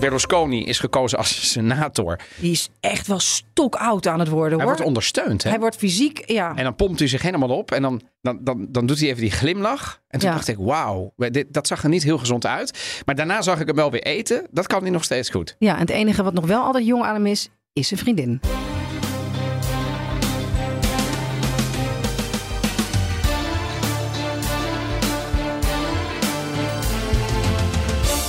Berlusconi is gekozen als senator. Die is echt wel stokoud aan het worden Hij hoor. wordt ondersteund. Hè? Hij wordt fysiek, ja. En dan pompt hij zich helemaal op. En dan, dan, dan, dan doet hij even die glimlach. En toen Ja. dacht ik, wauw, dit- dat zag er niet heel gezond uit. Maar daarna zag ik hem wel weer eten. Dat kan hij nog steeds goed. Ja, en het enige wat nog wel altijd jong aan hem is, is zijn vriendin.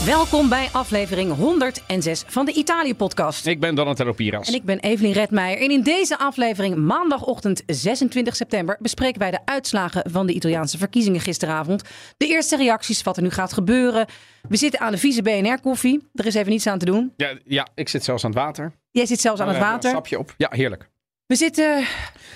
Welkom bij aflevering 106 van de Italië-podcast. Ik ben Donatello Piras. En ik ben Evelien Redmeijer. En in deze aflevering, maandagochtend 26 september, bespreken wij de uitslagen van de Italiaanse verkiezingen gisteravond. De eerste reacties, wat er nu gaat gebeuren. We zitten aan de vieze BNR-koffie. Er is even niets aan te doen. Ja, ja, ik zit zelfs aan het water. Jij zit zelfs aan het Eh, Een water. stapje op. Ja, heerlijk. We zitten.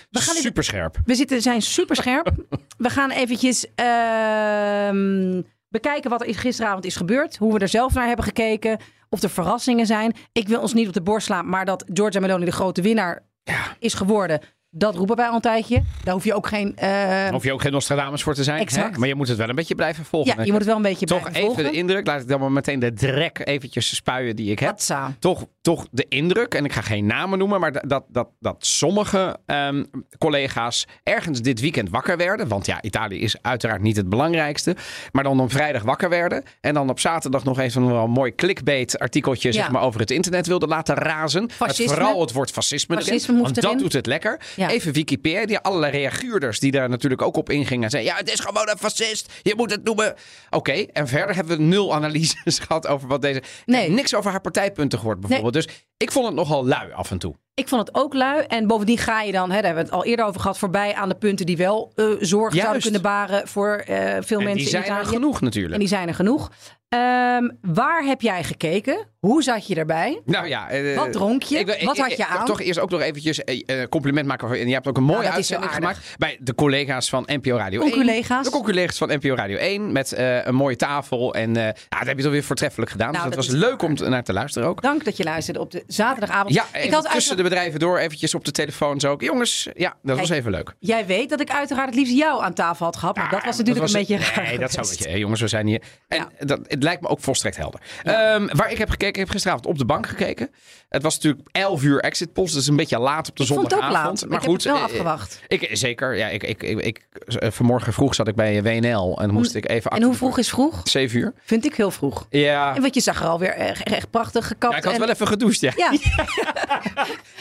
We gaan Super scherp. we zitten, zijn super scherp. We gaan eventjes ehm, bekijken wat er gisteravond is gebeurd. Hoe we er zelf naar hebben gekeken. Of er verrassingen zijn. Ik wil ons niet op de borst slaan, maar dat Giorgia Meloni de grote winnaar Ja. is geworden. Dat roepen wij al een tijdje. Daar hoef je ook geen. Daar hoef je ook geen Nostradamus voor te zijn. Exact. Hè? Maar je moet het wel een beetje blijven volgen. ja, je moet het wel een beetje Toch blijven even volgen. de indruk. Laat ik dan maar meteen de drek eventjes spuien die ik heb. Hatsa. toch, toch de indruk, en ik ga geen namen noemen, maar dat, dat, dat, dat sommige ehm, collega's ergens dit weekend wakker werden. Want ja, Italië is uiteraard niet het belangrijkste. Maar dan op vrijdag wakker werden. En dan op zaterdag nog even een wel mooi clickbait artikeltje Ja. zeg maar, over het internet wilden laten razen. Het, Fascisme. vooral het woord fascisme, erin, Fascisme moest want dat erin. doet het lekker. Ja. Even Wikipedia, allerlei reaguurders die daar natuurlijk ook op ingingen. Zeiden, ja, het is gewoon een fascist. Je moet het noemen. Oké, en verder hebben we nul analyses gehad over wat deze... Nee. Niks over haar partijpunten gehoord bijvoorbeeld. Dus ik vond het nogal lui af en toe. Ik vond het ook lui. En bovendien ga je dan, hè, daar hebben we het al eerder over gehad, voorbij aan de punten die wel eh, zorg zouden kunnen baren voor eh, veel En mensen die zijn in er genoeg natuurlijk. En die zijn er genoeg. Ehm, waar heb jij gekeken? Hoe zat je erbij? Nou ja, eh, Wat dronk je? ik Wat had je ik wil aan? toch eerst ook nog eventjes eh, compliment maken. voor- En je hebt ook een mooie Nou, is zo uitzending gemaakt bij de collega's van NPO Radio 1. Conculega's. De conculega's van NPO Radio 1 met een mooie tafel. En ja, dat heb je toch weer voortreffelijk gedaan. Nou, dus dat was leuk om naar te luisteren ook. Dank dat je luisterde op de zaterdagavond. Ja, ik had tussen de bedrijven door eventjes op de telefoon zo. ook. Jongens, ja, dat was even leuk. Jij weet dat ik uiteraard het liefst jou aan tafel had gehad. Maar dat was natuurlijk was- een beetje raar Nee, dat zou geweest. je. Jongens, we zijn hier. En Ja. dat, het lijkt me ook volstrekt helder. Ehm, waar ik heb gekeken, ik heb gisteravond op de bank gekeken. Het was natuurlijk 11 uur exit post. Dus een beetje laat op de Ik vond het ook zondagavond. laat. Maar ik heb goed, het wel eh, afgewacht. Ik, zeker. Ja, ik, ik, ik, vanmorgen vroeg zat ik bij WNL. En moest ik even... En hoe vroeg is vroeg? 7 uur. Vind ik heel vroeg. Ja. En wat je zag er alweer echt, echt prachtig gekapt. Ja, ik had en- wel even gedoucht, ja. Ja,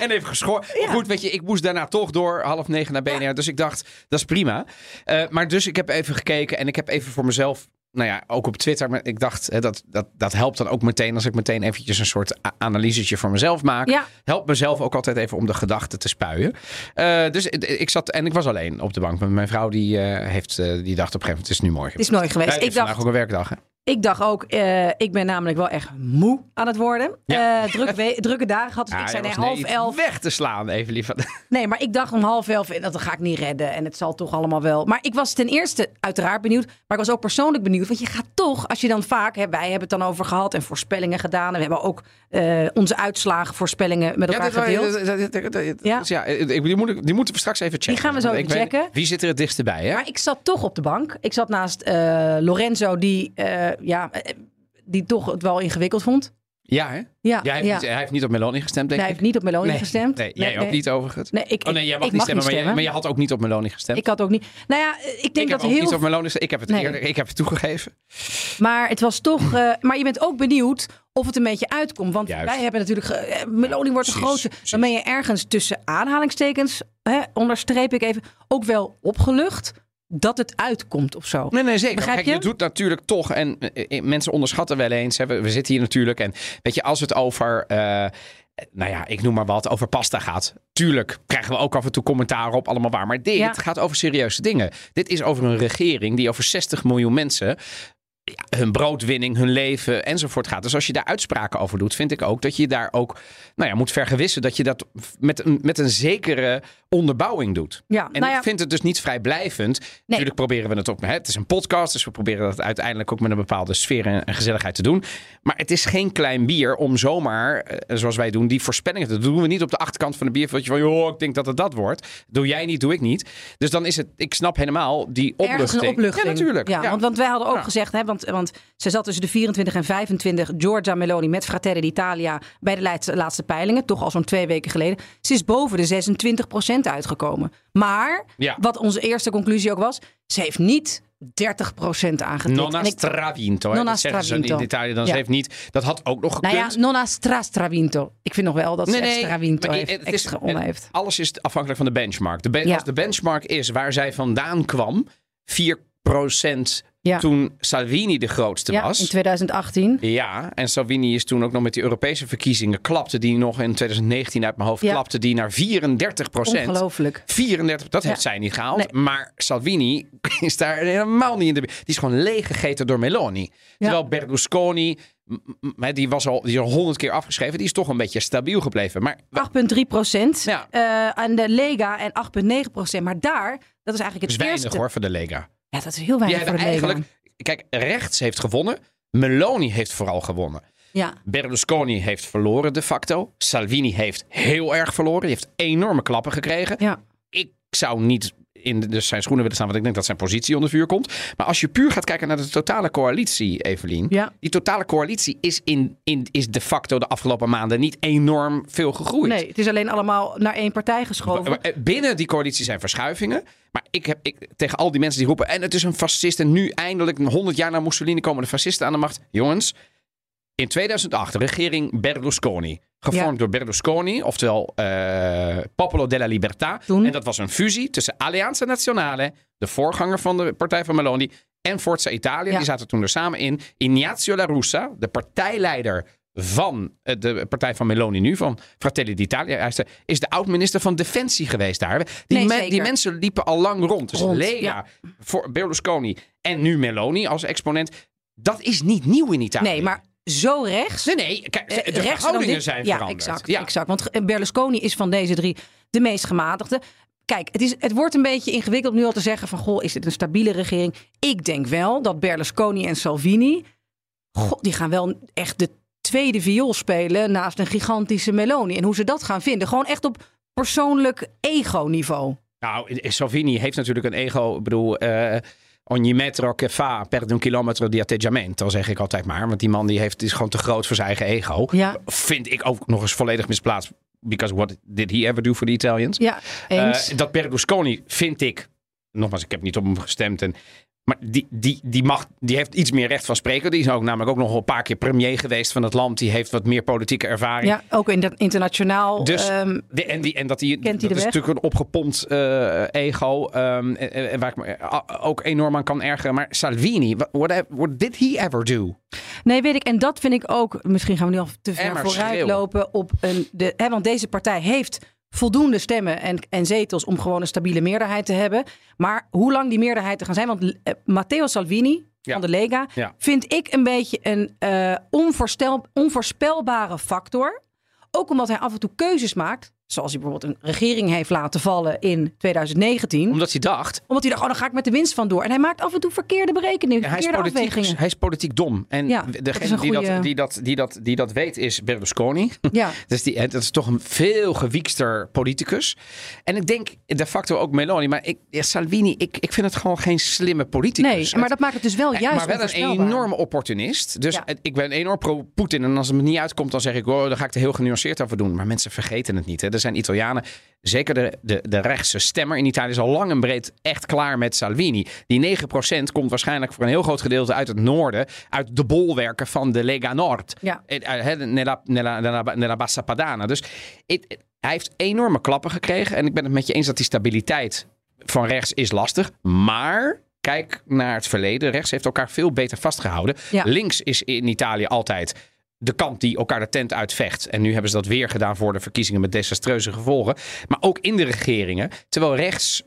En even geschoren. Goed, weet je, ik moest daarna toch door half negen naar BNR. Dus ik dacht, dat is prima. Eh, maar dus ik heb even gekeken en ik heb even voor mezelf... Nou ja, ook op Twitter. Maar ik dacht, hè, dat, dat, dat helpt dan ook meteen als ik meteen eventjes een soort analysetje voor mezelf maak. Ja. Helpt mezelf ook altijd even om de gedachten te spuien. Eh, dus ik zat, en ik was alleen op de bank. Mijn vrouw die, eh, heeft, eh, die dacht op een gegeven moment, het is nu morgen. het is mooi geweest. Ja, ik, ik vandaag dacht, ook een werkdag, hè? Ik dacht ook, eh, ik ben namelijk wel echt moe aan het worden. Ja. Eh, druk we- drukke dagen gehad. Dus ik nee, was half elf. weg te slaan, even lief. Nee, maar ik dacht om half elf, en dat ga ik niet redden. En het zal toch allemaal wel. Maar ik was ten eerste uiteraard benieuwd. Maar ik was ook persoonlijk benieuwd. Want je gaat toch, als je dan vaak, hè, wij hebben het dan over gehad en voorspellingen gedaan. En we hebben ook eh, onze uitslagen, voorspellingen met elkaar gedeeld. Ja. dus ja, ik- die, moeten, die moeten we straks even checken. Die gaan we zo even weet- checken. wie zit er het dichtst bij, hè? Maar ik zat toch op de bank. Ik zat naast Lorenzo, die, ja, eh, die toch het wel ingewikkeld vond. Ja, hè? Ja, Jij heeft, ja. Niet, hij heeft niet op Meloni gestemd, denk hij ik. heeft niet op Meloni nee, gestemd. Nee, jij ook niet overigens. Nee, ik, oh nee, jij mag ik niet mag stemmen, maar, stemmen. maar je had ook niet op Meloni gestemd. Ik had ook niet. Nou ja, ik denk dat heel niet op Meloni. Ik heb het Nee. eerder, ik heb het toegegeven. Maar het was toch. eh, maar je bent ook benieuwd of het een beetje uitkomt. Want Juist. wij hebben natuurlijk. eh, Meloni wordt de grootste. Dan ben je ergens tussen aanhalingstekens. Hè, onderstreep ik even. Ook wel opgelucht dat het uitkomt of zo. Nee, nee, zeker. Begrijp Kijk, je? je doet natuurlijk toch, en eh, eh, mensen onderschatten wel eens, hè, we, we zitten hier natuurlijk, en weet je, als het over, eh, nou ja, ik noem maar wat, over pasta gaat, tuurlijk krijgen we ook af en toe commentaar op, allemaal waar, maar dit Ja. gaat over serieuze dingen. Dit is over een regering die over 60 miljoen mensen ja, hun broodwinning, hun leven enzovoort gaat. Dus als je daar uitspraken over doet, vind ik ook dat je daar ook nou ja, moet vergewissen dat je dat met een, met een zekere onderbouwing doet. Ja, En nou ja, ik vind het dus niet vrijblijvend. Natuurlijk proberen we het ook. Hè, het is een podcast, dus we proberen dat uiteindelijk ook met een bepaalde sfeer en, en gezelligheid te doen. Maar het is geen klein bier om zomaar, eh, zoals wij doen, die voorspellingen te doen. Dat doen we niet op de achterkant van de bierveeltje van, joh, ik denk dat het dat wordt. Doe jij niet, doe ik niet. Dus dan is het, ik snap helemaal die opluchting. Ja, natuurlijk. Ja, Ja. Want, want wij hadden ook gezegd, hè, want, want ze zat tussen de 24 en 25, Giorgia Meloni met Fratelli d'Italia bij de laatste, peilingen, toch al zo'n twee weken geleden. Ze is boven de 26 uitgekomen. Maar, Ja. wat onze eerste conclusie ook was, ze heeft niet 30% aangetikt. Nonna stravinto. Nonna dat zeggen ze stravinto. in Italië. Dan Ja. ze heeft niet. Dat had ook nog nou gekund. ja, nonna stra stravinto. Ik vind nog wel dat ze Nee, stravinto heeft, het is- extra on heeft. Alles is afhankelijk van de benchmark. De ben- Ja. Als de benchmark is waar zij vandaan kwam, 4% Ja. toen Salvini de grootste Ja, was. in 2018. Ja, en Salvini is toen ook nog met die Europese verkiezingen klapte die nog in 2019 uit mijn hoofd Ja. klapte die naar 34% Ongelooflijk. 34, dat heeft zij niet gehaald. Nee. Maar Salvini is daar helemaal niet in de. Die is gewoon leeggegeten door Meloni. Terwijl Berlusconi, die was al die honderd keer afgeschreven, die is toch een beetje stabiel gebleven. Maar 8,3 procent. Ja. aan de Lega en 8,9 procent. Maar daar, dat is eigenlijk het is weinig eerste. hoor voor de Lega. Ja, dat is heel weinig voor eigenlijk. Kijk, rechts heeft gewonnen. Meloni heeft vooral gewonnen. Ja, Berlusconi heeft verloren de facto. Salvini heeft heel erg verloren. Die heeft enorme klappen gekregen. ja. Ik zou niet in de, zijn schoenen willen staan, want ik denk dat zijn positie onder vuur komt. Maar als je puur gaat kijken naar de totale coalitie, Evelien. ja. Die totale coalitie is, in, in, is de facto de afgelopen maanden niet enorm veel gegroeid. Nee, het is alleen allemaal naar één partij geschoven. Eh, Binnen die coalitie zijn verschuivingen. Maar ik heb ik, tegen al die mensen die roepen. En het is een fascist. En nu eindelijk, 100 jaar na Mussolini, komen de fascisten aan de macht. Jongens, in 2008, de regering Berlusconi. Gevormd Ja. door Berlusconi, oftewel eh, Popolo della Libertà. Toen? En dat was een fusie tussen Alleanza Nazionale, de voorganger van de partij van Meloni, en Forza Italia. Ja. Die zaten toen er samen in. Ignazio La Russa, de partijleider van eh, de partij van Meloni nu, van Fratelli d'Italia, is de- is de oud-minister van Defensie geweest daar. Die, Nee, die mensen liepen al lang rond. Dus Rond, Lega, ja. voor Berlusconi en nu Meloni als exponent. Dat is niet nieuw in Italië. Nee, maar zo rechts. Nee, nee, kijk, eh, de rechts dan verhoudingen dit- zijn ja, veranderd. Exact, Ja. exact. Want Berlusconi is van deze drie de meest gematigde. Kijk, het, is, het wordt een beetje ingewikkeld nu al te zeggen van... goh, is dit een stabiele regering? Ik denk wel dat Berlusconi en Salvini... Goh, die gaan wel echt de tweede viool spelen... naast een gigantische Meloni. En hoe ze dat gaan vinden. Gewoon echt op persoonlijk ego-niveau. Nou, Salvini heeft natuurlijk een ego. Ik bedoel, eh, ogni metro che fa perde un chilometro di atteggiamento, zeg ik altijd maar. Want die man die heeft, is gewoon te groot voor zijn eigen ego. Ja. Vind ik ook nog eens volledig misplaatst. Because what did he ever do for the Italians? Ja, eens. Eh, dat Berlusconi vind ik, nogmaals, ik heb niet op hem gestemd. En, maar die, die, die, mag, die heeft iets meer recht van spreken. Die is ook namelijk ook nog een paar keer premier geweest van het land. Die heeft wat meer politieke ervaring. ja, ook in dat internationaal... Dus, ehm, de, en, die, en dat die, dat is weg? natuurlijk een opgepompt eh, ego. ehm, en, en waar ik me eh, ook enorm aan kan ergeren. Maar Salvini, what, what, what did he ever do? Nee, weet ik. En dat vind ik ook. Misschien gaan we nu al te ver En maar vooruit schreeuwen. lopen op een. De, hè, want deze partij heeft voldoende stemmen en, en zetels om gewoon een stabiele meerderheid te hebben. Maar hoe lang die meerderheid er gaan zijn. Want eh, Matteo Salvini Ja. van de Lega Ja. vind ik een beetje een onvoorstel, onvoorspelbare factor. Ook omdat hij af en toe keuzes maakt. Zoals hij bijvoorbeeld een regering heeft laten vallen in 2019. Omdat hij dacht, Omdat hij dacht, oh, dan ga ik met de winst van door. En hij maakt af en toe verkeerde berekeningen, hij is, verkeerde politiek, afwegingen. hij is politiek dom. En Ja, dat is degene die, dat, die, dat, die, dat, die dat weet is Berlusconi. Ja. Dus die, dat is toch een veel gewiekster politicus. En ik denk de facto ook Meloni. Maar ik, ja, Salvini, ik, ik vind het gewoon geen slimme politicus. Nee, maar dat maakt het dus wel juist maar wel een enorme opportunist. Dus Ja. het- ik ben enorm pro-Poetin. En als het me niet uitkomt, dan zeg ik, oh, dan ga ik er heel genuanceerd over doen. Maar mensen vergeten het niet. Hè. Zijn Italianen, zeker de, de, de rechtse stemmer in Italië, is al lang en breed echt klaar met Salvini. Die 9% komt waarschijnlijk voor een heel groot gedeelte uit het noorden, uit de bolwerken van de Lega Nord. Ja. Eh, Nella, nella, nella, nella Bassa Padana. Dus het- het- hij heeft enorme klappen gekregen. En ik ben het met je eens dat die stabiliteit van rechts is lastig. Maar kijk naar het verleden. Rechts heeft elkaar veel beter vastgehouden. Ja. Links is in Italië altijd de kant die elkaar de tent uitvecht. En nu hebben ze dat weer gedaan voor de verkiezingen met desastreuze gevolgen. Maar ook in de regeringen. Terwijl rechts,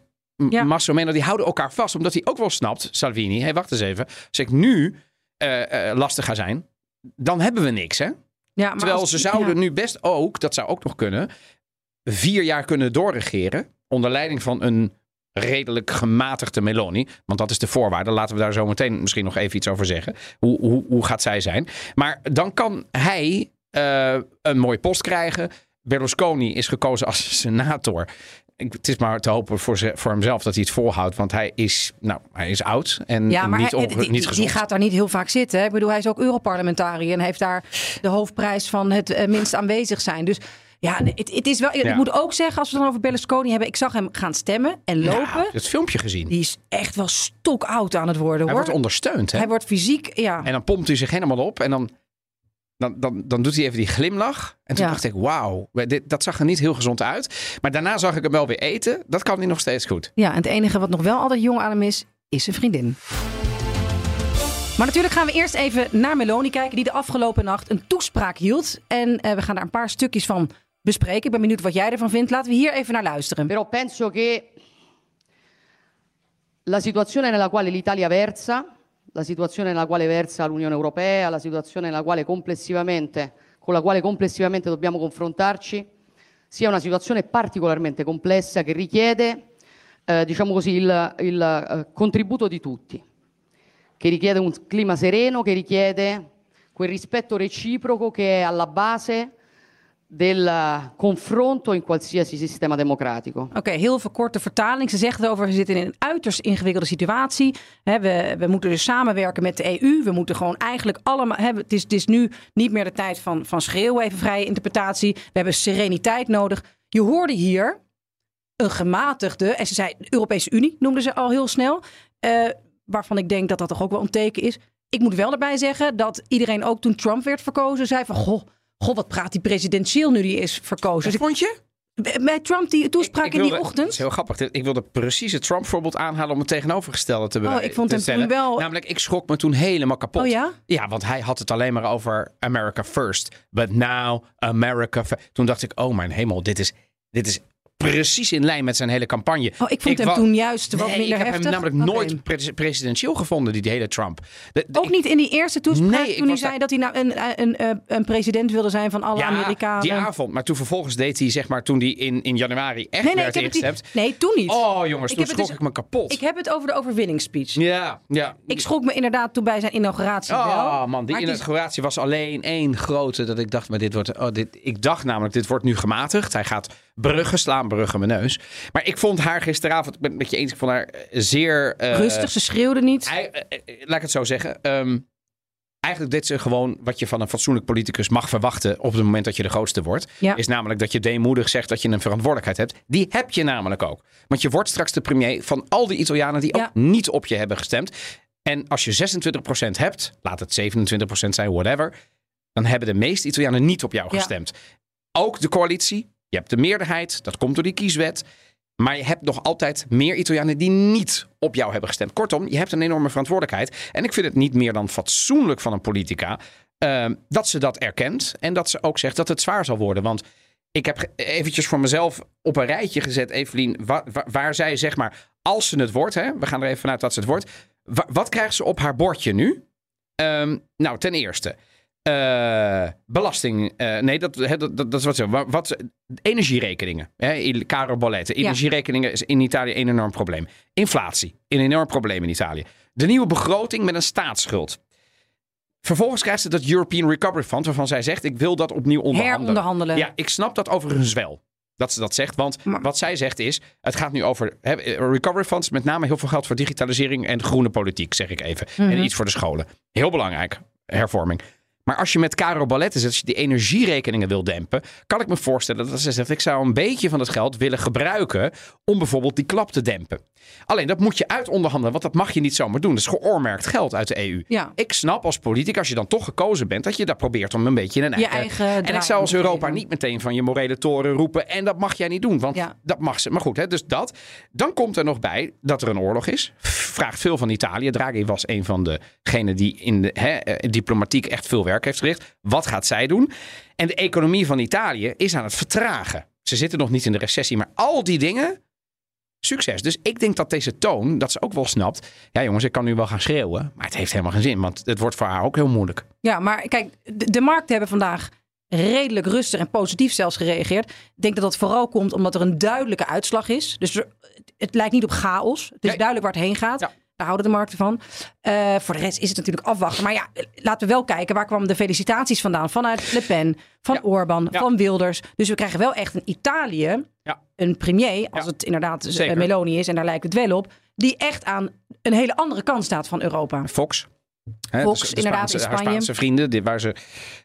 Ja. Meno, die houden elkaar vast. Omdat hij ook wel snapt, Salvini. Hé, wacht eens even. Als ik nu eh, eh, lastig ga zijn, dan hebben we niks, hè? Ja, maar Terwijl als- ze zouden ja. nu best ook, dat zou ook nog kunnen, vier jaar kunnen doorregeren onder leiding van een redelijk gematigde Meloni. Want dat is de voorwaarde. Laten we daar zo meteen misschien nog even iets over zeggen. Hoe, hoe, hoe gaat zij zijn? Maar dan kan hij uh, een mooie post krijgen. Berlusconi is gekozen als senator. Het is maar te hopen voor, ze, voor hemzelf dat hij het volhoudt. Want hij is, nou, hij is oud en ja, maar niet, hij, die, niet gezond. Die gaat daar niet heel vaak zitten. Ik bedoel, hij is ook Europarlementariër en heeft daar de hoofdprijs van het uh, minst aanwezig zijn. Dus ja, het, het is wel. Ja. Ik moet ook zeggen, als we het dan over Berlusconi hebben, ik zag hem gaan stemmen en lopen. Ja, het filmpje gezien. Die is echt wel stokoud aan het worden. Hoor. Hij wordt ondersteund. Hè? Hij wordt fysiek, ja. En dan pompt hij zich helemaal op en dan dan, dan, dan doet hij even die glimlach. En toen dacht ik, wauw, dat zag er niet heel gezond uit. Maar daarna zag ik hem wel weer eten. Dat kan hij nog steeds goed. Ja, en het enige wat nog wel altijd jong aan hem is, is zijn vriendin. Maar natuurlijk gaan we eerst even naar Meloni kijken, die de afgelopen nacht een toespraak hield. En eh, we gaan daar een paar stukjes van bespreken. Ik ben benieuwd wat jij ervan vindt. Laten we hier even naar luisteren. Però penso che la situazione nella quale l'Italia versa la situazione nella quale versa l'Unione Europea, la situazione nella quale complessivamente, con la quale complessivamente dobbiamo confrontarci, sia una situazione particolarmente complessa che richiede, eh, diciamo così, il, il eh, contributo di tutti, che richiede un clima sereno, che richiede quel rispetto reciproco che è alla base del confronto in qualsiasi sistema democratico. Oké, heel veel korte vertaling. Ze zegt over, we zitten in een uiterst ingewikkelde situatie. we, we moeten dus samenwerken met de EU. We moeten gewoon eigenlijk allemaal... het, is, is nu niet meer de tijd van, van schreeuwen, even vrije interpretatie. We hebben sereniteit nodig. Je hoorde hier een gematigde... En ze zei, Europese Unie noemde ze al heel snel. Uh, waarvan ik denk dat dat toch ook wel een teken is. Ik moet wel erbij zeggen dat iedereen ook toen Trump werd verkozen... zei van, goh Goh, wat praat die presidentieel nu die is verkozen. Dus vond je? Bij Trump die toespraak in die ochtend. Dat is heel grappig. Ik wilde precies het Trump-voorbeeld aanhalen om het tegenovergestelde te bewijzen. Oh, ik vond hem toen wel. Namelijk, ik schrok me toen helemaal kapot. Oh ja? Ja, want hij had het alleen maar over America first. But now America first. Toen dacht ik, oh mijn hemel, dit is, dit is precies in lijn met zijn hele campagne. Oh, ik vond hem toen juist wat nee, minder ik heb heftig. hem namelijk nooit pre presidentieel gevonden, die, hele Trump. De, de, ook ik, niet in die eerste toespraak nee, toen hij zei dat hij nou een, een, een, een, president wilde zijn van alle ja, Amerikanen. die avond. Maar toen vervolgens deed hij, zeg maar, toen hij in, in januari echt nee, nee, werd. Nee, toen niet. Oh jongens, ik toen schrok dus, ik me kapot. Ik heb het over de overwinningsspeech. Ja, ja. Ik schrok me inderdaad toen bij zijn inauguratie oh, wel. Oh man, die inauguratie was alleen één grote dat ik dacht, maar dit wordt... Oh, dit, ik dacht namelijk, dit wordt nu gematigd. Hij gaat bruggen slaan, bruggen mijn neus. Maar ik vond haar gisteravond, ik ben het met je eens, ik vond haar zeer... Uh, Rustig, ze schreeuwde niet. Hij, uh, laat ik het zo zeggen. Um, eigenlijk deed ze gewoon wat je van een fatsoenlijk politicus mag verwachten op het moment dat je de grootste wordt. Ja. Is namelijk dat je deemoedig zegt dat je een verantwoordelijkheid hebt. Die heb je namelijk ook. Want je wordt straks de premier van al die Italianen die ja. ook niet op je hebben gestemd. En als je 26% hebt, laat het 27% zijn, whatever. Dan hebben de meeste Italianen niet op jou gestemd. Ja. Ook de coalitie, je hebt de meerderheid, dat komt door die kieswet. Maar je hebt nog altijd meer Italianen die niet op jou hebben gestemd. Kortom, je hebt een enorme verantwoordelijkheid. En ik vind het niet meer dan fatsoenlijk van een politica uh, dat ze dat erkent. En dat ze ook zegt dat het zwaar zal worden. Want ik heb eventjes voor mezelf op een rijtje gezet, Evelien, waar, zij zeg maar, als ze het wordt, hè, we gaan er even vanuit dat ze het wordt. wat krijgt ze op haar bordje nu? Um, nou, ten eerste. Uh, belasting. Uh, nee, dat, dat, dat, dat, is wat zo. Wat, energierekeningen. Hè, caro bollette. Energierekeningen is in Italië een enorm probleem. Inflatie. Een enorm probleem in Italië. De nieuwe begroting met een staatsschuld. Vervolgens krijgt ze dat European Recovery Fund, waarvan zij zegt: Ik wil dat opnieuw onderhandelen. Heronderhandelen. Ja, ik snap dat overigens wel. Dat ze dat zegt. Want maar, wat zij zegt is: het gaat nu over hè, recovery funds, met name heel veel geld voor digitalisering en groene politiek, zeg ik even. Mm -hmm. En iets voor de scholen. Heel belangrijk, hervorming. Maar als je met Caro Balletten zit, als je die energierekeningen wil dempen, kan ik me voorstellen dat ze zegt: ik zou een beetje van het geld willen gebruiken om bijvoorbeeld die klap te dempen. Alleen dat moet je uitonderhandelen, want dat mag je niet zomaar doen. Dat is geoormerkt geld uit de EU. Ja. Ik snap als politicus, als je dan toch gekozen bent, dat je dat probeert om een beetje in een je eigen. eigen en ik zou als Europa niet meteen van je morele toren roepen. En dat mag jij niet doen, want ja. dat mag ze. Maar goed, hè, dus dat. Dan komt er nog bij dat er een oorlog is. Vraagt veel van Italië. Draghi was een van degenen die in de hè, diplomatiek echt veel werk heeft verricht. Wat gaat zij doen? En de economie van Italië is aan het vertragen. Ze zitten nog niet in de recessie, maar al die dingen succes. Dus ik denk dat deze toon, dat ze ook wel snapt. Ja, jongens, ik kan nu wel gaan schreeuwen. Maar het heeft helemaal geen zin. Want het wordt voor haar ook heel moeilijk. Ja, maar kijk, de, de markten hebben vandaag redelijk rustig en positief zelfs gereageerd. Ik denk dat dat vooral komt omdat er een duidelijke uitslag is. Dus er- het lijkt niet op chaos. Het is Nee. duidelijk waar het heen gaat. Ja. Daar houden de markten van. Eh, voor de rest is het natuurlijk afwachten. Maar ja, laten we wel kijken. Waar kwamen de felicitaties vandaan? Vanuit Le Pen, van Ja. Orbán, Ja. van Wilders. Dus we krijgen wel echt een Italië, Ja. een premier, als het inderdaad eh, Zeker. Meloni is. En daar lijkt het wel op. Die echt aan een hele andere kant staat van Europa. Fox. De- de inderdaad, Spaanse, in haar Spanje. Spaanse vrienden, waar ze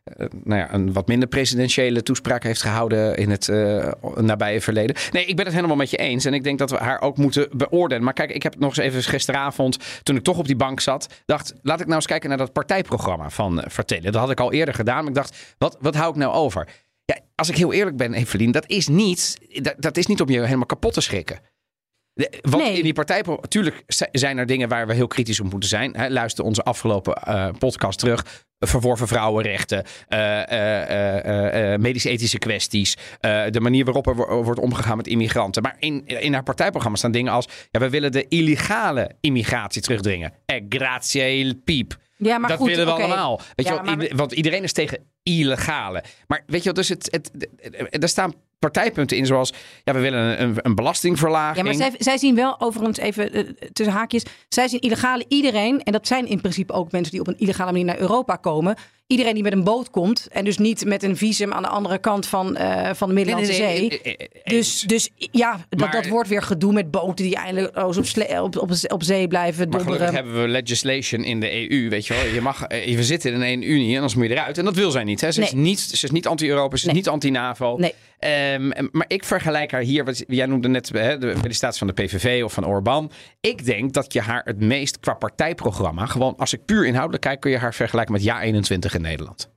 eh, nou ja, een wat minder presidentiële toespraak heeft gehouden in het eh, nabije verleden. Nee, ik ben het helemaal met je eens. En ik denk dat we haar ook moeten beoordelen. Maar kijk, ik heb nog eens even gisteravond, toen ik toch op die bank zat, dacht, laat ik nou eens kijken naar dat partijprogramma van uh, Vertellen. Dat had ik al eerder gedaan. Maar ik dacht, wat, wat hou ik nou over? Ja, als ik heel eerlijk ben, Evelien, dat is niet, dat, dat is niet om je helemaal kapot te schrikken. Want Nee. in die partij, natuurlijk zijn er dingen waar we heel kritisch op moeten zijn. Luister onze afgelopen eh, podcast terug. Verworven vrouwenrechten, eh, medisch-ethische kwesties, de manier waarop er wo- wordt omgegaan met immigranten. Maar in, in haar partijprogramma staan dingen als: ja, we willen de illegale immigratie terugdringen. Eh, grazie il piep. Ja, maar dat goed, willen we allemaal. Weet Ja, je wel, maar ieder- want iedereen is tegen illegale. Maar weet je wel, dus het, het, het- er staan partijpunten in zoals... Ja, we willen een, een, belastingverlaging. Ja, maar zij, zij zien wel, overigens even eh, tussen haakjes, zij zien illegale iedereen, en dat zijn in principe ook mensen die op een illegale manier naar Europa komen. Iedereen die met een boot komt en dus niet met een visum aan de andere kant van, eh, van de Middellandse Nee, nee, nee, Zee. eh, eh, Dus, dus ja, dat, Maar- dat wordt weer gedoe met boten die eindeloos op, op, op, op zee blijven Maar gelukkig dobberen. hebben we legislation in de EU, weet je wel. Je mag, we zitten in een Unie en anders moet je eruit. En dat wil zij niet. Hè. Ze, is niet ze is niet anti-Europa, ze is niet anti-NAVO. Nee. Ehm, maar ik vergelijk haar hier, wat jij noemde net hè, de felicitatie van de PVV of van Orbán. Ik denk dat je haar het meest qua partijprogramma, gewoon als ik puur inhoudelijk kijk, kun je haar vergelijken met Ja21 in Nederland.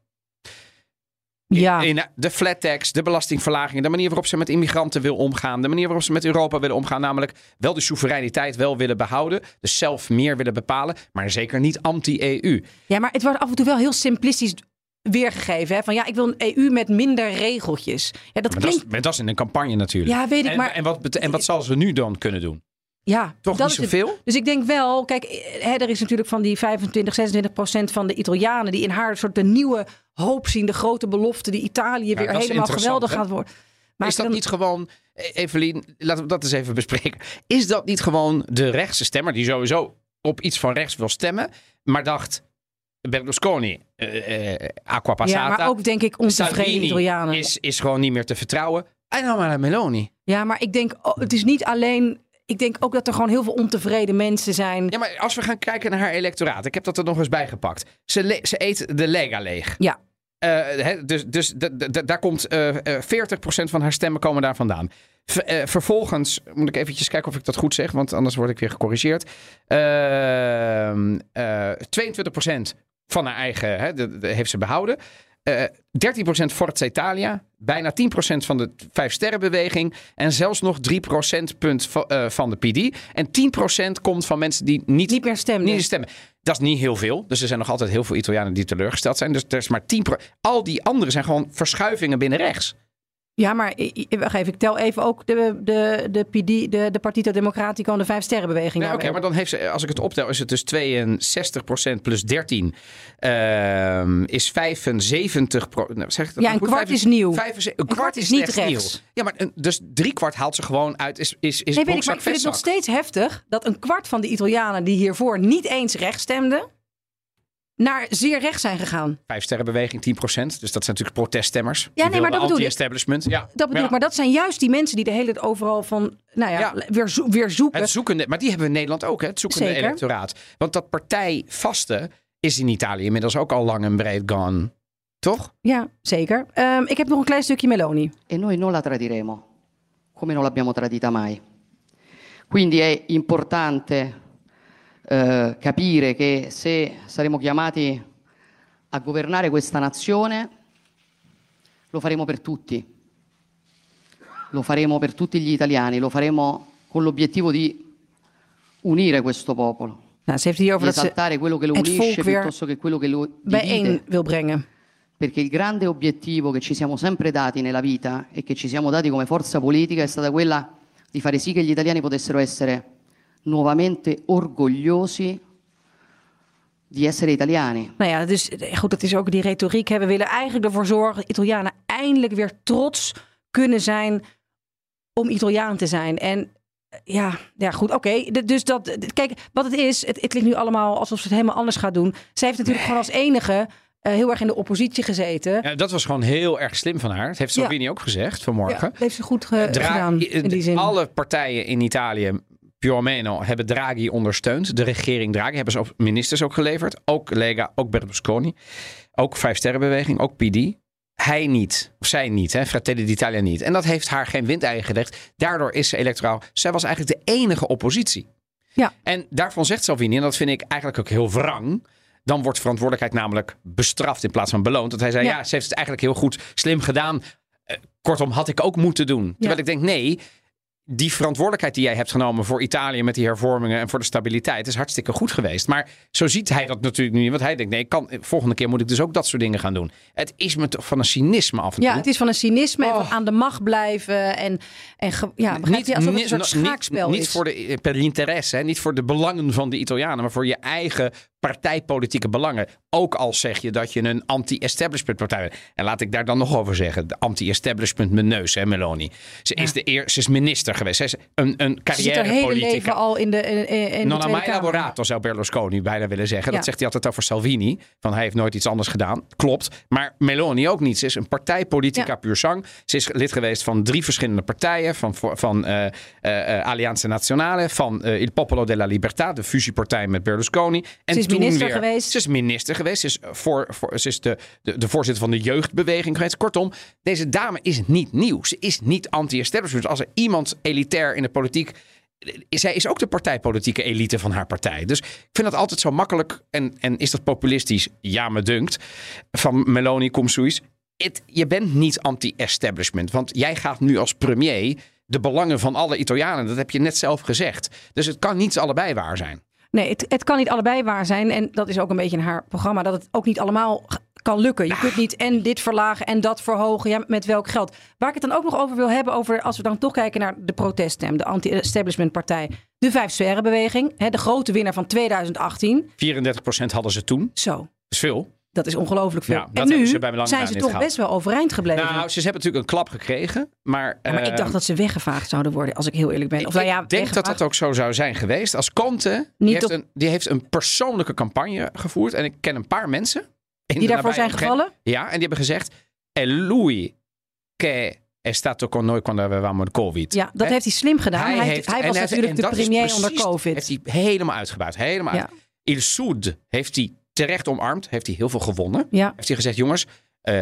Ja, In de flat tax, de belastingverlagingen, de manier waarop ze met immigranten wil omgaan, de manier waarop ze met Europa willen omgaan, namelijk wel de soevereiniteit wel willen behouden, dus zelf meer willen bepalen, maar zeker niet anti-EU. ja, maar het wordt af en toe wel heel simplistisch weergegeven. Hè? Van ja, ik wil een EU met minder regeltjes. Ja, dat Maar dat, klinkt... is, dat is in een campagne natuurlijk. Ja, weet ik, en, maar- en, wat, en wat zal ze nu dan kunnen doen? Ja, Toch dat niet zoveel? Dus ik denk wel, kijk, hè, er is natuurlijk van die 25, 26 procent van de Italianen die in haar soort de nieuwe hoop zien, de grote belofte die Italië weer helemaal geweldig hè? gaat worden. Maar is dat dan- niet gewoon, E- Evelien, laten we dat eens even bespreken. Is dat niet gewoon de rechtse stemmer die sowieso op iets van rechts wil stemmen, maar dacht Berlusconi, eh, eh, aqua passata. Ja, maar ook denk ik ontevreden Italianen. Is, is gewoon niet meer te vertrouwen. En dan maar naar Meloni. Ja, maar ik denk, oh, het is niet alleen. Ik denk ook dat er gewoon heel veel ontevreden mensen zijn. Ja, maar als we gaan kijken naar haar electoraat. Ik heb dat er nog eens bij gepakt. Ze, ze eet de Lega leeg. Ja. Eh, dus dus daar komt eh eh 40% van haar stemmen komen daar vandaan. Eh, vervolgens moet ik eventjes kijken of ik dat goed zeg, want anders word ik weer gecorrigeerd. Ehm, eh 22% van haar eigen de- de- heeft ze behouden. Eh 13% Forza Italia. Bijna 10% van de Vijf Sterrenbeweging. En zelfs nog 3 procentpunt va- eh, van de PD. En 10% komt van mensen die niet, Niet meer stemmen. niet stemmen. Dat is niet heel veel. Dus er zijn nog altijd heel veel Italianen die teleurgesteld zijn. Dus er is maar 10% Al die anderen zijn gewoon verschuivingen binnen rechts. Ja, maar wacht even, ik tel even ook de, de, de, PD, de, de Partito Democratico en de Vijf Sterrenbeweging. Nee, Oké, maar dan heeft ze, als ik het optel, is het dus 62% plus 13 ehm, is 75 nou, zeg ik dat Ja, een goed? kwart is nieuw. een, kwart is niet rechts. nieuw. Ja, maar een, dus drie kwart haalt ze gewoon uit. Is, is, is Nee, weet ik, maar ik vind het nog steeds heftig dat een kwart van de Italianen die hiervoor niet eens rechts stemden, naar zeer rechts zijn gegaan. Vijf sterrenbeweging 10%. Dus dat zijn natuurlijk proteststemmers. Die nee, maar dat bedoel ik. Anti-establishment. Ja. Dat bedoel Ja. ik, maar dat zijn juist die mensen die de hele tijd overal van, nou ja, Ja. Weer, zo- weer zoeken. Het zoekende, maar die hebben we in Nederland ook, hè? het zoekende Zeker. electoraat. Want dat partijvaste is in Italië inmiddels ook al lang en breed gone. Toch? Ja, zeker. Ehm, ik heb nog een klein stukje Meloni. e noi non la tradiremo, come non l'abbiamo tradita mai. Quindi è importante eh, capire che se saremo chiamati a governare questa nazione, lo faremo per tutti, lo faremo per tutti gli italiani, lo faremo con l'obiettivo di unire questo popolo, Nou, ze heeft het hier di over dat ze esaltare quello che lo het unisce volk weer piuttosto che quello che lo bijeen divide. wil brengen. Perché il grande obiettivo che ci siamo sempre dati nella vita e che ci siamo dati come forza politica è stata quella di fare sì che gli italiani potessero essere nuovamente orgogliosi di essere italiani. Nou ja, dus goed, dat is ook die retoriek. Hè. We willen eigenlijk ervoor zorgen dat Italianen eindelijk weer trots kunnen zijn om Italiaan te zijn. En eh, ja, ja goed, oké. Dus dat, kijk, wat het is, het, het klinkt nu allemaal alsof ze het helemaal anders gaat doen. Zij heeft natuurlijk gewoon als enige eh, heel erg in de oppositie gezeten. Ja, dat was gewoon heel erg slim van haar. Dat heeft Ja. Salvini ook gezegd Ja, vanmorgen. dat heeft ze goed ge- Dra- gedaan in die zin. Alle partijen in Italië, più o meno, hebben Draghi ondersteund. De regering Draghi hebben ze ook ministers ook geleverd. Ook Lega, ook Berlusconi. Ook Vijf Sterrenbeweging, ook PD. Hij niet, of zij niet, hè, Fratelli d'Italia niet. En dat heeft haar geen windeigen gelegd. Daardoor is ze electoraal. Zij was eigenlijk de enige oppositie. Ja. En daarvan zegt Salvini, en dat vind ik eigenlijk ook heel wrang. Dan wordt verantwoordelijkheid namelijk bestraft in plaats van beloond. Dat hij zei, ja, Ja. ze heeft het eigenlijk heel goed, slim gedaan. Eh, kortom, had ik ook moeten doen. Terwijl ik denk, nee, die verantwoordelijkheid die jij hebt genomen voor Italië met die hervormingen en voor de stabiliteit is hartstikke goed geweest. Maar zo ziet hij dat natuurlijk nu niet. Want hij denkt, nee, kan, volgende keer moet ik dus ook dat soort dingen gaan doen. Het is me toch van een cynisme af en toe. Ja, het is van een cynisme en Oh. van aan de macht blijven. En, en ja, begrijp je? Alsof het een soort niet- schaakspel niet, is. voor de eh, per interesse, hè, niet voor de belangen van de Italianen, maar voor je eigen partijpolitieke belangen. Ook al zeg je dat je een anti-establishment partij bent. En laat ik daar dan nog over zeggen, de anti-establishment mijn neus, hè, Meloni. Ze is de eer, ze is minister geweest. Ze is een, een Ze zit haar hele leven carrièrepolitica. al in de, in, in de Non mai lavorato, zou Berlusconi bijna willen zeggen. Ja. Dat zegt hij altijd over Salvini. Van hij heeft nooit iets anders gedaan. Klopt. Maar Meloni ook niet. Ze is een partijpolitica Ja. puur sang. Ze is lid geweest van drie verschillende partijen. Van, van eh eh, eh, Alleanza Nazionale. Van Il Popolo della Libertà. De fusiepartij met Berlusconi. En Ze is toen minister weer- geweest. Ze is minister geweest. Ze is, voor, voor, ze is de, de, de voorzitter van de jeugdbeweging geweest. Kortom, deze dame is niet nieuw. Ze is niet anti-establishment. Als er iemand elitair in de politiek zij is ook de partijpolitieke elite van haar partij. Dus ik vind dat altijd zo makkelijk. En, en is dat populistisch? Ja, me dunkt. Van Meloni Comsuis. Het, je bent niet anti-establishment. Want jij gaat nu als premier de belangen van alle Italianen. Dat heb je net zelf gezegd. Dus het kan niet allebei waar zijn. Nee, het, het kan niet allebei waar zijn. En dat is ook een beetje in haar programma. Dat het ook niet allemaal kan lukken. Je kunt niet en dit verlagen en dat verhogen. Ja, met welk geld? Waar ik het dan ook nog over wil hebben. Over, als we dan toch kijken naar de proteststem. De anti-establishment partij. De Vijf Sterrenbeweging. Hè, de grote winnaar van 2018. 34% hadden ze toen. Zo. Dat is veel. Dat is ongelooflijk veel. Ja, en nu ze zijn ze toch gehad. best wel overeind gebleven. Nou, ze hebben natuurlijk een klap gekregen. Maar, Ja, maar ik eh, dacht dat ze weggevaagd zouden worden, als ik heel eerlijk ben. Of nou ja, ik denk dat weggevaagd. dat ook zo zou zijn geweest. Als Conte, die Niet heeft, op- een, die heeft een persoonlijke campagne gevoerd. En ik ken een paar mensen. Die daarvoor zijn gevallen? Ja, en die hebben gezegd... E lui che è stato con noi quando avevamo il covid. Ja, dat heeft hij slim gedaan. Hij, heeft- hij en was natuurlijk en de dat premier onder COVID. Heeft hij helemaal uitgebuit. Helemaal Ja. uit. Il Sud heeft hij terecht omarmd. Heeft hij heel veel gewonnen. Ja. Heeft hij gezegd, jongens... eh,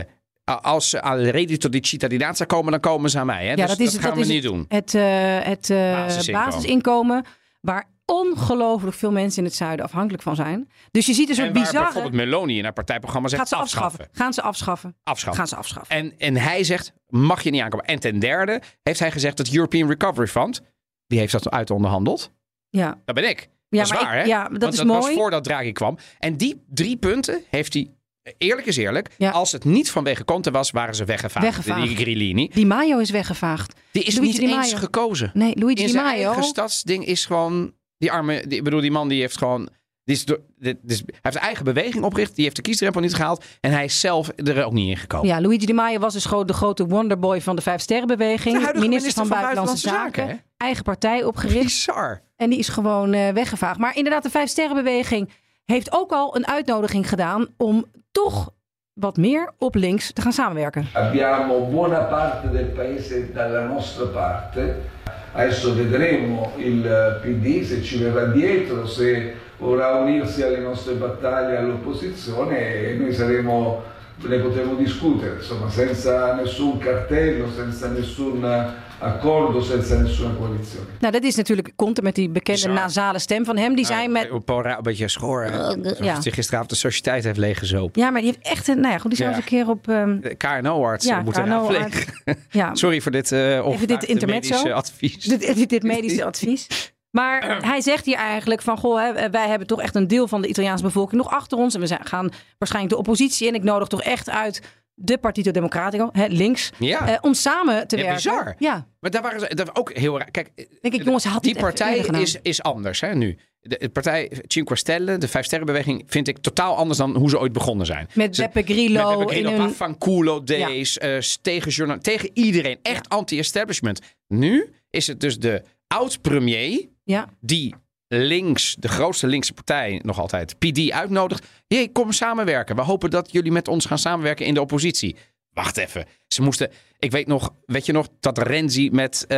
als ze al reddito di cittadinanza komen, dan komen ze aan mij. Hè? Ja, dus dat is, dat gaan we is niet doen. Het, eh, het eh, Basisinkomen. basisinkomen. waar ongelooflijk veel mensen in het zuiden afhankelijk van zijn. Dus je ziet een soort bizarre... bijvoorbeeld Meloni in haar partijprogramma zegt Gaat ze afschaffen. Gaan ze afschaffen. Afschaffen. Gaan ze afschaffen. En, en hij zegt, mag je niet aankomen. En ten derde heeft hij gezegd dat European Recovery Fund, die heeft dat uit onderhandeld. Ja, Dat ben ik. ja dat is waar, hè? ja, dat Want is dat mooi. was voordat Draghi kwam. En die drie punten heeft hij, eerlijk is eerlijk, Ja. als het niet vanwege Conte was, waren ze weggevaagd. Weggevaagd. Die Grillini. Di Maio is weggevaagd. Die is Luigi niet eens gekozen. Nee, Luigi In Di zijn Maio. eigen stadsding is gewoon, die arme, die, ik bedoel, die man die heeft gewoon... Die is door, dit, dit is- hij heeft zijn eigen beweging opgericht. Die heeft de kiesdrempel niet gehaald. En hij is zelf er ook niet in gekomen. Ja, Luigi Di Maio was dus gewoon de grote wonderboy van de Vijf Sterrenbeweging. De huidige minister, van, Buitenlandse, Zaken. Eigen partij opgericht. Bizar. En die is gewoon eh, weggevaagd. Maar inderdaad, de Vijf Sterrenbeweging heeft ook al een uitnodiging gedaan om toch wat meer op links te gaan samenwerken. Abbiamo buona parte del paese dalla nostra parte. Adesso vedremo il PD se ci verrà dietro, se vorrà unirsi alle nostre battaglie all'opposizione e noi saremo, ne potremo discutere, insomma, senza nessun cartello, senza nessun accordo, senza nessuna coalizione. Nou, dat is natuurlijk Conte met die bekende Bizar. nasale stem van hem. Die zei met... Een, beetje schoor. hè? Alsof ja. hij gisteravond de sociëteit heeft leeggezopen. Ja, maar die heeft echt een... Nou ja, goed, die zou Ja. eens een keer op... ehm, KNO-arts Ja, moeten KNO-arts. raadplegen. ja, Sorry voor dit uh, Even dit intermezzo. medische advies. dit, dit, dit medische advies. Maar hij zegt hier eigenlijk van, goh, hè, wij hebben toch echt een deel van de Italiaanse bevolking nog achter ons. En we zijn, gaan waarschijnlijk de oppositie in. Ik nodig toch echt uit de Partito Democratico, hè, links, Ja. eh, om samen te Ja, werken. bizar. Ja, Maar daar waren ze dat was ook heel raar. Kijk, denk ik, jongens, had die partij is, is anders hè, nu. De, de partij Cinque Stelle, de Vijf Sterrenbeweging, vind ik totaal anders dan hoe ze ooit begonnen zijn. Met Ze- Beppe Grillo, met Beppe Grillo, in hun... Pafanculo days, eh, tegen, tegen iedereen. Echt anti-establishment. Nu is het dus de oud-premier Ja, die links, de grootste linkse partij nog altijd, PD uitnodigt. Jee, kom samenwerken. We hopen dat jullie met ons gaan samenwerken in de oppositie. Wacht even. Ze moesten, ik weet nog, weet je nog dat Renzi met eh,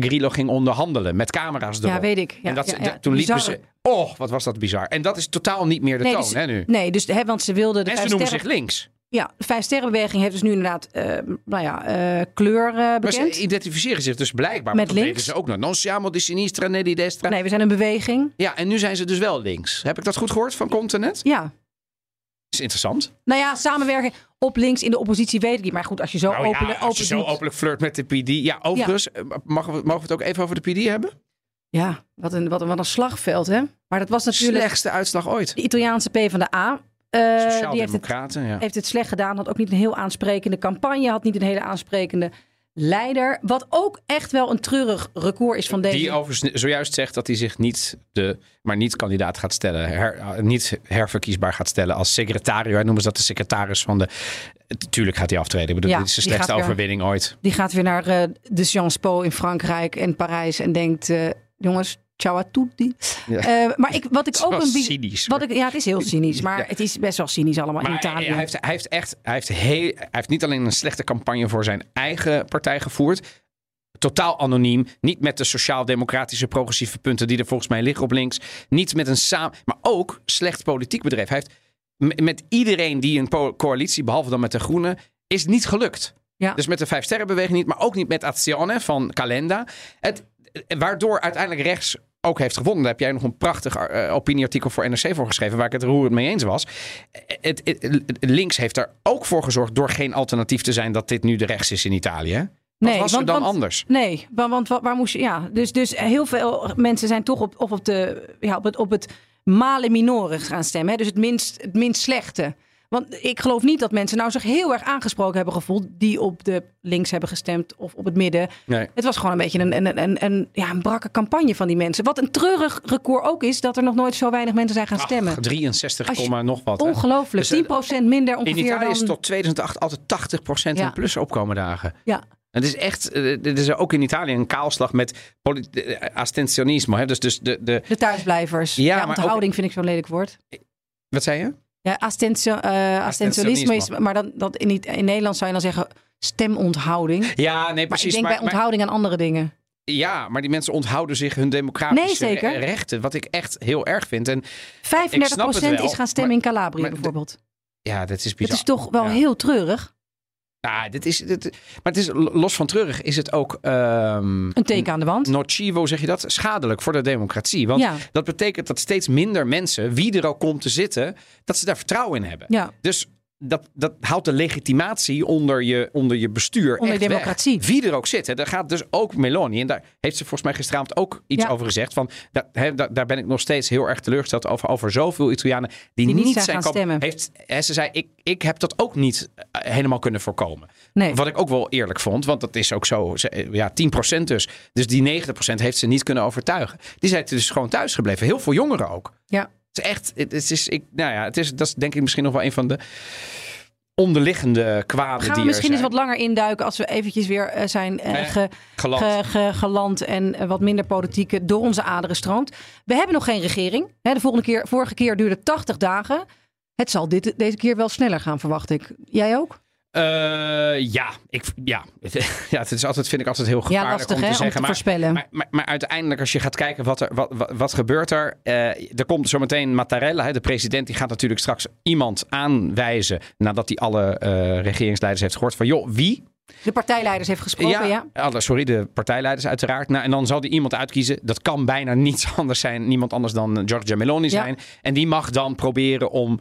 Grillo ging onderhandelen met camera's erop. ja weet ik. Ja, en dat ja, ze, ja. de- toen liepen ze, oh, wat was dat bizar. En dat is totaal niet meer de Nee, toon, dus, hè, nu. nee, dus, hè, want ze wilden de en ze noemen sterren... zich links. Ja, de Vijf Sterrenbeweging heeft dus nu inderdaad eh, nou ja, kleur Maar bekend. ze identificeren zich dus blijkbaar. Met links. ze ook nog. Non siamo di sinistra né di destra. Nee, we zijn een beweging. Ja, en nu zijn ze dus wel links. Heb ik dat goed gehoord van Continent? Ja. is interessant. Nou ja, samenwerken op links in de oppositie weet ik niet. Maar goed, als je zo Nou ja, open, als je zo openlijk flirt met de PD. Ja, overigens, eh, Mogen, we, mogen we het ook even over de PD hebben? Ja, wat een, wat, een, wat een slagveld, hè? Maar dat was natuurlijk Slechtste uitslag ooit. de Italiaanse P van de A. die heeft het, ja. heeft het slecht gedaan. Had ook niet een heel aansprekende campagne. Had niet een hele aansprekende leider. Wat ook echt wel een treurig record is van deze. Die overigens zojuist zegt dat hij zich niet, de, maar niet kandidaat gaat stellen. Her, eh, niet herverkiesbaar gaat stellen als secretario. Hij noemen ze dat de secretaris van de... Tuurlijk gaat hij aftreden. Ik bedoel, Ja, dit is de slechtste weer- overwinning ooit. Die gaat weer naar eh, de Sciences Po in Frankrijk en Parijs. En denkt, jongens, ciao a tutti. Ja. Eh, maar ik, wat ik Het ook een... cynisch. Wat ik, ja, het is heel cynisch. Maar Ja. het is best wel cynisch allemaal in Italië. hij heeft, hij heeft echt, hij heeft, heel, hij heeft niet alleen een slechte campagne voor zijn eigen partij gevoerd. Totaal anoniem. Niet met de sociaal-democratische progressieve punten die er volgens mij liggen op links. Niet met een samen. Maar ook slecht politiek bedrijf. Hij heeft met iedereen die een coalitie, behalve dan met de Groenen, is het niet gelukt. Ja. Dus met de Vijf Sterrenbeweging niet, maar ook niet met Azione van Calenda. Het, waardoor uiteindelijk rechts ook heeft gewonnen. Daar heb jij nog een prachtig eh, opinieartikel voor NRC voor geschreven, waar ik het roerend mee eens was. Het, het- het- links heeft er ook voor gezorgd door geen alternatief te zijn dat dit nu de rechts is in Italië. Wat was er want- dan want- anders? Nee, wa- want wa- waar moest je... Ja, dus, dus heel veel mensen zijn toch op, op, op, de, ja, op, het, op het male minore gaan stemmen. Hè? Dus het minst, het minst slechte. Want ik geloof niet dat mensen nou zich heel erg aangesproken hebben gevoeld... die op de links hebben gestemd of op het midden. Nee. Het was gewoon een beetje een, een, een, een, ja, een brakke campagne van die mensen. Wat een treurig record ook is... dat er nog nooit zo weinig mensen zijn gaan stemmen. Ach, 63, Als je- komma nog wat. Ongelooflijk. Dus, eh, 10% minder In ongeveer Italië is tot 2008 altijd 80% Ja. in plus opkomen dagen. Ja, Het is echt, eh, dit is ook in Italië een kaalslag met eh, astensionisme. Hè? Dus, dus de, de, de thuisblijvers. Ja, Ja, maar ook- onthouding vind ik zo'n lelijk woord. wat zei je? Ja, astensio, eh, astensionisme is, maar dan, dat in, in Nederland zou je dan zeggen stemonthouding. Ja, nee, Maar precies. ik denk bij onthouding aan andere dingen. ja, maar die mensen onthouden zich hun democratische Nee, rechten. Wat ik echt heel erg vind. En 35% het wel, is gaan stemmen in Calabrië maar de- bijvoorbeeld. ja, dat is Dat bizar. is toch wel Ja. heel treurig. Ja, dit is, dit, maar het is los van treurig is het ook ehm Een teken aan de wand. nocivo, zeg je dat? Schadelijk voor de democratie. Want Ja. dat betekent dat steeds minder mensen, wie er ook komt te zitten, dat ze daar vertrouwen in hebben. Ja, Dus dat, dat haalt de legitimatie onder je, onder je bestuur Onder echt democratie. weg. Wie er ook zit. Hè. Daar gaat dus ook Meloni. En daar heeft ze volgens mij gisteravond ook iets Ja. over gezegd. Van, daar, daar, ben ik nog steeds heel erg teleurgesteld over. Over zoveel Italianen die, Die niet niet zijn gaan stemmen. Heeft, hè, ze zei, ik, ik heb dat ook niet eh, helemaal kunnen voorkomen. nee. Wat ik ook wel eerlijk vond, want dat is ook zo, ze- ja, 10% dus. Dus die 90% heeft ze niet kunnen overtuigen. Die zijn dus gewoon thuis gebleven. Heel veel jongeren ook. Ja. Het is echt, het is, ik, nou ja, het is, dat is denk ik misschien nog wel een van de onderliggende kwaden Gaan die we misschien er eens wat langer induiken als we eventjes weer eh, zijn eh, ge- Geland. ge- ge- geland en eh, wat minder politiek door onze aderen stroomt. We hebben nog geen regering. Hè, de volgende keer, vorige keer duurde 80 dagen. Het zal dit, deze keer wel sneller gaan, verwacht ik. Jij ook? Eh, ja, ik, ja. ja, het is altijd, vind ik altijd heel Ja, gevaarlijk lastig om hè, te om zeggen. te voorspellen. maar, maar, maar uiteindelijk, als je gaat kijken wat er wat, wat, wat gebeurt er. eh, er komt zometeen Mattarella, hè, de president, die gaat natuurlijk straks iemand aanwijzen. nadat hij alle eh, regeringsleiders heeft gehoord. van joh, wie de partijleiders heeft gesproken, ja. alle- sorry, de partijleiders uiteraard. Nou, en dan zal die iemand uitkiezen. Dat kan bijna niets anders zijn, niemand anders dan Giorgia Meloni Ja. zijn. En die mag dan proberen om.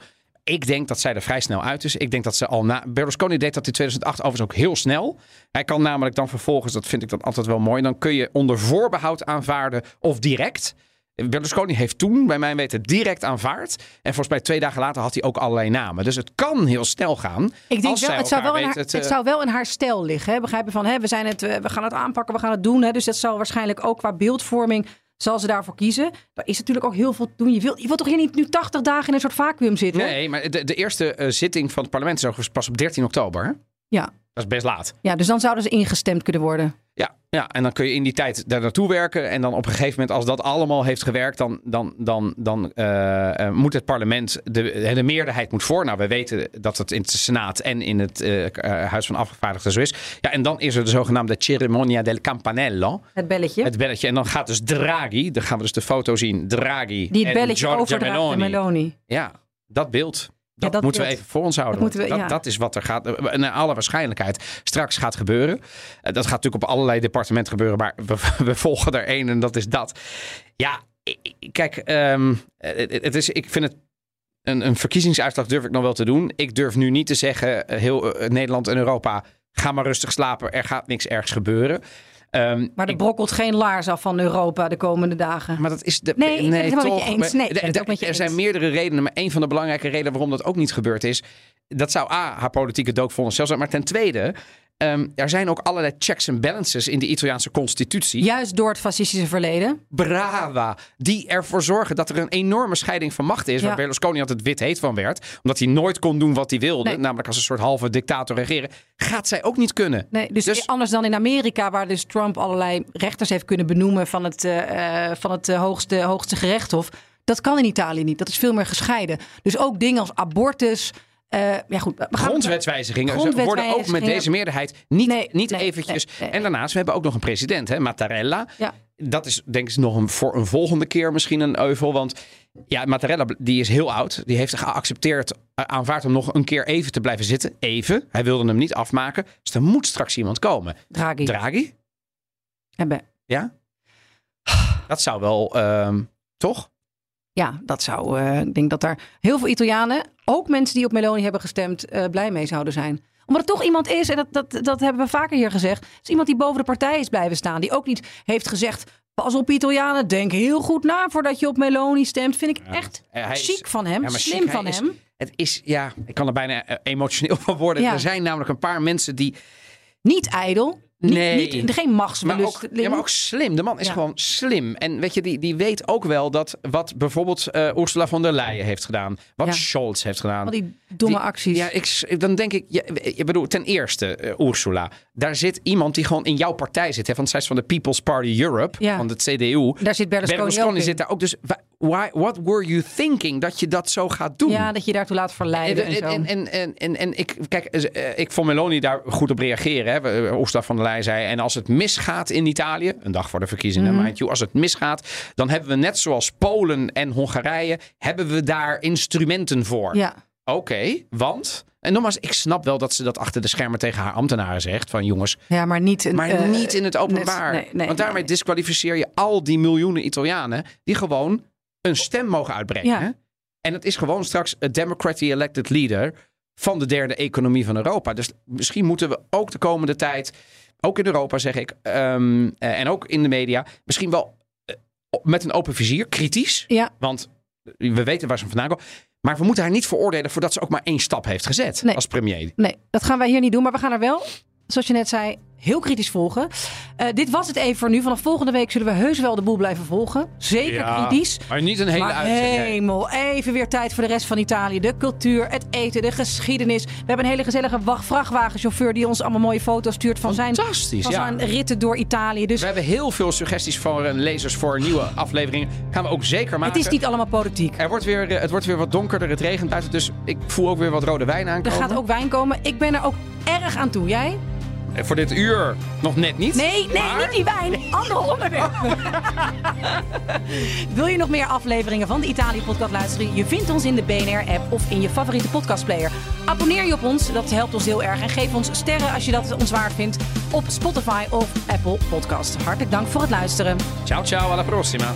Ik denk dat zij er vrij snel uit is. Ik denk dat ze al na. Berlusconi deed dat in 2008 overigens ook heel snel. Hij kan namelijk dan vervolgens, dat vind ik dan altijd wel mooi. Dan kun je onder voorbehoud aanvaarden of direct. Berlusconi heeft toen, bij mijn weten, direct aanvaard. En volgens mij twee dagen later had hij ook allerlei namen. Dus het kan heel snel gaan. Ik denk wel, het zou wel, haar, het zou wel in haar stijl liggen. Hè? Begrijp je van, hè, we, zijn het, we gaan het aanpakken, we gaan het doen. Hè? Dus dat zal waarschijnlijk ook qua beeldvorming, zal ze daarvoor kiezen. Daar is natuurlijk ook heel veel te doen. Je wilt, je wilt toch hier niet nu 80 dagen in een soort vacuüm zitten? Nee, maar de, de eerste eh, zitting van het parlement is pas op 13 oktober. hè? Ja. Dat is best laat. ja, dus dan zouden ze ingestemd kunnen worden. Ja, ja, en dan kun je in die tijd daar naartoe werken. En dan op een gegeven moment, als dat allemaal heeft gewerkt, dan, dan, dan, dan eh, eh, moet het parlement, de, de meerderheid moet voor. Nou, we weten dat het in de Senaat en in het eh, Huis van Afgevaardigden zo is. Ja, en dan is er de zogenaamde Cerimonia del Campanello. Het belletje. Het belletje. En dan gaat dus Draghi, dan gaan we dus de foto zien. Draghi die het en belletje Giorgia overdraagt Meloni. Meloni. Ja, dat beeld. Dat, dat moeten we even voor ons houden. Dat moeten we- dat, ja. dat is wat er gaat, eh, naar alle waarschijnlijkheid straks gaat gebeuren. Eh, Dat gaat natuurlijk op allerlei departementen gebeuren, maar we, we volgen er één en dat is dat. Ja, kijk, ehm, het, het is, ik vind het een, een verkiezingsuitslag durf ik nog wel te doen. Ik durf nu niet te zeggen, eh, heel eh, Nederland en Europa, ga maar rustig slapen, er gaat niks ergs gebeuren. Ehm, Maar er ik- brokkelt geen laars af van Europa de komende dagen. maar dat is de. Nee, ik ben het helemaal met je toch. eens. Nee, ik de- ben het de- ook met je er zijn meerdere redenen, maar een van de belangrijke redenen waarom dat ook niet gebeurd is. Dat zou A, haar politieke dookvonnis zelf zijn. Maar ten tweede, ehm, er zijn ook allerlei checks en balances in de Italiaanse constitutie. Juist door het fascistische verleden. Brava. Die ervoor zorgen dat er een enorme scheiding van machten is. Ja. Waar Berlusconi altijd wit heet van werd. Omdat hij nooit kon doen wat hij wilde. Nee. Namelijk als een soort halve dictator regeren. Gaat zij ook niet kunnen. Nee, dus, Dus- anders dan in Amerika, waar dus Trump allerlei rechters heeft kunnen benoemen van het, eh, eh, van het eh, hoogste, hoogste gerechtshof. Dat kan in Italië niet. Dat is veel meer gescheiden. Dus ook dingen als abortus. Eh, ja, goed. We gaan, Grondwetswijzigingen worden ook met deze meerderheid niet, Nee, niet nee, eventjes. nee. En daarnaast, we hebben ook nog een president, hè, Mattarella. Ja. Dat is denk ik nog een, voor een volgende keer misschien een euvel. Want ja, Mattarella die is heel oud. Die heeft geaccepteerd, eh, aanvaard om nog een keer even te blijven zitten. Even. Hij wilde hem niet afmaken. Dus er moet straks iemand komen. Draghi. Draghi? En bij- Ja? Dat zou wel, ehm, toch? Ja, dat zou. eh, ik denk dat daar heel veel Italianen, ook mensen die op Meloni hebben gestemd, eh, blij mee zouden zijn. Omdat het toch iemand is, en dat, dat, dat hebben we vaker hier gezegd. Is iemand die boven de partij is blijven staan. Die ook niet heeft gezegd. Pas op Italianen, denk heel goed na voordat je op Meloni stemt. Vind ik echt Eh, is- chic van hem, Ja, slim chic, van is- hem. Het is, ja, ik kan er bijna eh, emotioneel van worden. Ja. Er zijn namelijk een paar mensen die Niet ijdel, niet, Nee. niet, geen Maar machtsbelust. ook, ja, maar ook slim. De man is Ja. gewoon slim. En weet je, die, die weet ook wel dat wat bijvoorbeeld eh, Ursula von der Leyen heeft gedaan. Wat Ja. Scholz heeft gedaan. Al die domme Die- acties. Ja, ik, dan denk ik, ja, ik bedoel, ten eerste, eh, Ursula, daar zit iemand die gewoon in jouw partij zit. Hè, want zij is van de People's Party Europe, van de CDU. Daar zit Berlusconi, zit daar ook. Dus why, what were you thinking dat je dat zo gaat doen? Ja, dat je daartoe laat verleiden en, En, zo. en, en, en, en, en ik, kijk, eh, ik vond Meloni daar goed op reageren. Hè. Ursula van der Leyen zei, en als het misgaat in Italië, een dag voor de verkiezingen, mind you, als het misgaat, dan hebben we net zoals Polen en Hongarije, hebben we daar instrumenten voor. ja. Oké, want... En nogmaals, ik snap wel dat ze dat achter de schermen tegen haar ambtenaren zegt. Van jongens, ja, maar niet, een, maar eh, niet in het openbaar. nee, nee, want daarmee nee. disqualificeer je al die miljoenen Italianen... die gewoon een stem mogen uitbrengen. Ja. En het is gewoon straks een democratically elected leader... van de derde economie van Europa. Dus misschien moeten we ook de komende tijd... ook in Europa zeg ik, ehm, eh, en ook in de media... misschien wel eh, met een open vizier, kritisch... Ja, Want we weten waar ze vandaan komen. Maar we moeten haar niet veroordelen voordat ze ook maar één stap heeft gezet Nee. als premier. Nee, dat gaan wij hier niet doen. Maar we gaan er wel, zoals je net zei, heel kritisch volgen. Eh, dit was het even voor nu. Vanaf volgende week zullen we heus wel de boel blijven volgen. Zeker kritisch. Maar niet een hele Maar uitzending. hemel, even weer tijd voor de rest van Italië. De cultuur, het eten, de geschiedenis. We hebben een hele gezellige vrachtwagenchauffeur... die ons allemaal mooie foto's stuurt van zijn, Fantastisch, van ja. zijn ritten door Italië. Dus We hebben heel veel suggesties voor eh, lezers voor nieuwe afleveringen. Gaan we ook zeker maken. het is niet allemaal politiek. Er wordt weer, eh, het wordt weer wat donkerder, het regent buiten. Dus ik voel ook weer wat rode wijn Er aankomen. gaat ook wijn komen. Ik ben er ook erg aan toe. Jij? Voor dit uur nog net niet. Nee, nee, Maar- niet die wijn. Andere onderwerp. Wil je nog meer afleveringen van de Italië-podcast luisteren? Je vindt ons in de BNR-app of in je favoriete podcastplayer. Abonneer je op ons, dat helpt ons heel erg. En geef ons sterren als je dat ons waard vindt op Spotify of Apple Podcast. Hartelijk dank voor het luisteren. Ciao, ciao, alla prossima.